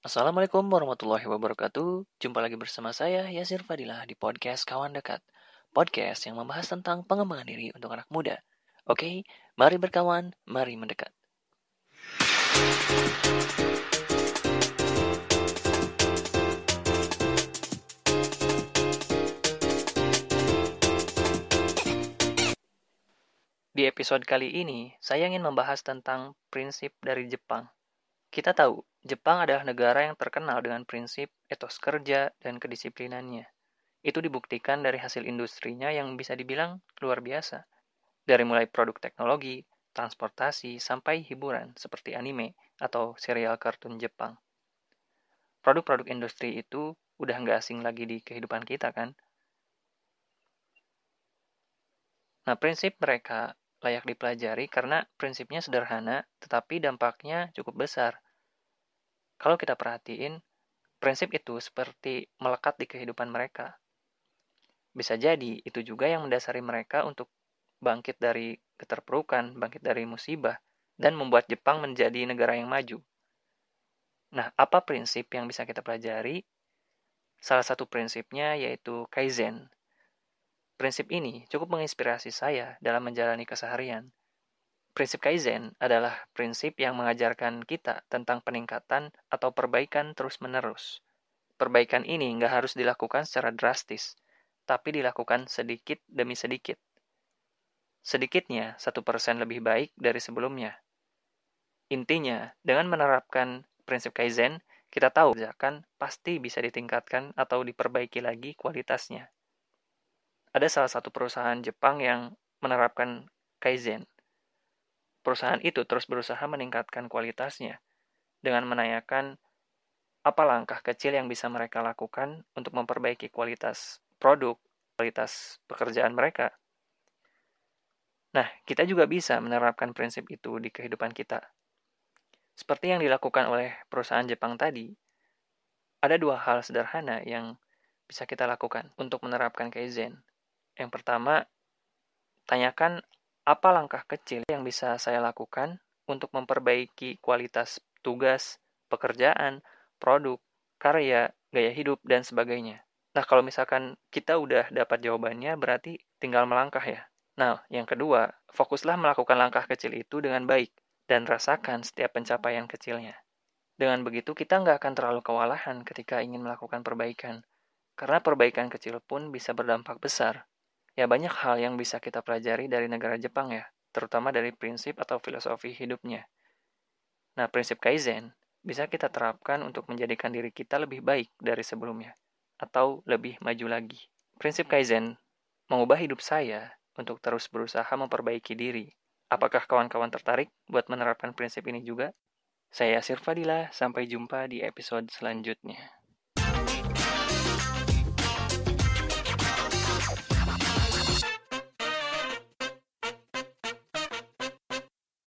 Assalamualaikum warahmatullahi wabarakatuh. Jumpa lagi bersama saya Yasir Fadilah di podcast Kawan Dekat. Podcast yang membahas tentang pengembangan diri untuk anak muda. Oke, mari berkawan, mari mendekat. Di episode kali ini, saya ingin membahas tentang prinsip dari Jepang. Kita tahu, Jepang adalah negara yang terkenal dengan prinsip etos kerja dan kedisiplinannya. Itu dibuktikan dari hasil industrinya yang bisa dibilang luar biasa. Dari mulai produk teknologi, transportasi, sampai hiburan seperti anime atau serial kartun Jepang. Produk-produk industri itu udah nggak asing lagi di kehidupan kita kan? Nah, prinsip mereka layak dipelajari karena prinsipnya sederhana, tetapi dampaknya cukup besar. Kalau kita perhatiin, prinsip itu seperti melekat di kehidupan mereka. Bisa jadi itu juga yang mendasari mereka untuk bangkit dari keterpurukan, bangkit dari musibah, dan membuat Jepang menjadi negara yang maju. Nah, apa prinsip yang bisa kita pelajari? Salah satu prinsipnya yaitu Kaizen, Prinsip ini cukup menginspirasi saya dalam menjalani keseharian. Prinsip Kaizen adalah prinsip yang mengajarkan kita tentang peningkatan atau perbaikan terus-menerus. Perbaikan ini nggak harus dilakukan secara drastis, tapi dilakukan sedikit demi sedikit. Sedikitnya, satu persen lebih baik dari sebelumnya. Intinya, dengan menerapkan prinsip Kaizen, kita tahu akan pasti bisa ditingkatkan atau diperbaiki lagi kualitasnya ada salah satu perusahaan Jepang yang menerapkan Kaizen. Perusahaan itu terus berusaha meningkatkan kualitasnya dengan menanyakan apa langkah kecil yang bisa mereka lakukan untuk memperbaiki kualitas produk, kualitas pekerjaan mereka. Nah, kita juga bisa menerapkan prinsip itu di kehidupan kita. Seperti yang dilakukan oleh perusahaan Jepang tadi, ada dua hal sederhana yang bisa kita lakukan untuk menerapkan Kaizen. Yang pertama, tanyakan apa langkah kecil yang bisa saya lakukan untuk memperbaiki kualitas tugas, pekerjaan, produk, karya, gaya hidup, dan sebagainya. Nah, kalau misalkan kita udah dapat jawabannya, berarti tinggal melangkah ya. Nah, yang kedua, fokuslah melakukan langkah kecil itu dengan baik dan rasakan setiap pencapaian kecilnya. Dengan begitu, kita nggak akan terlalu kewalahan ketika ingin melakukan perbaikan, karena perbaikan kecil pun bisa berdampak besar Ya banyak hal yang bisa kita pelajari dari negara Jepang ya, terutama dari prinsip atau filosofi hidupnya. Nah, prinsip Kaizen bisa kita terapkan untuk menjadikan diri kita lebih baik dari sebelumnya, atau lebih maju lagi. Prinsip Kaizen mengubah hidup saya untuk terus berusaha memperbaiki diri. Apakah kawan-kawan tertarik buat menerapkan prinsip ini juga? Saya Sirfadila, sampai jumpa di episode selanjutnya.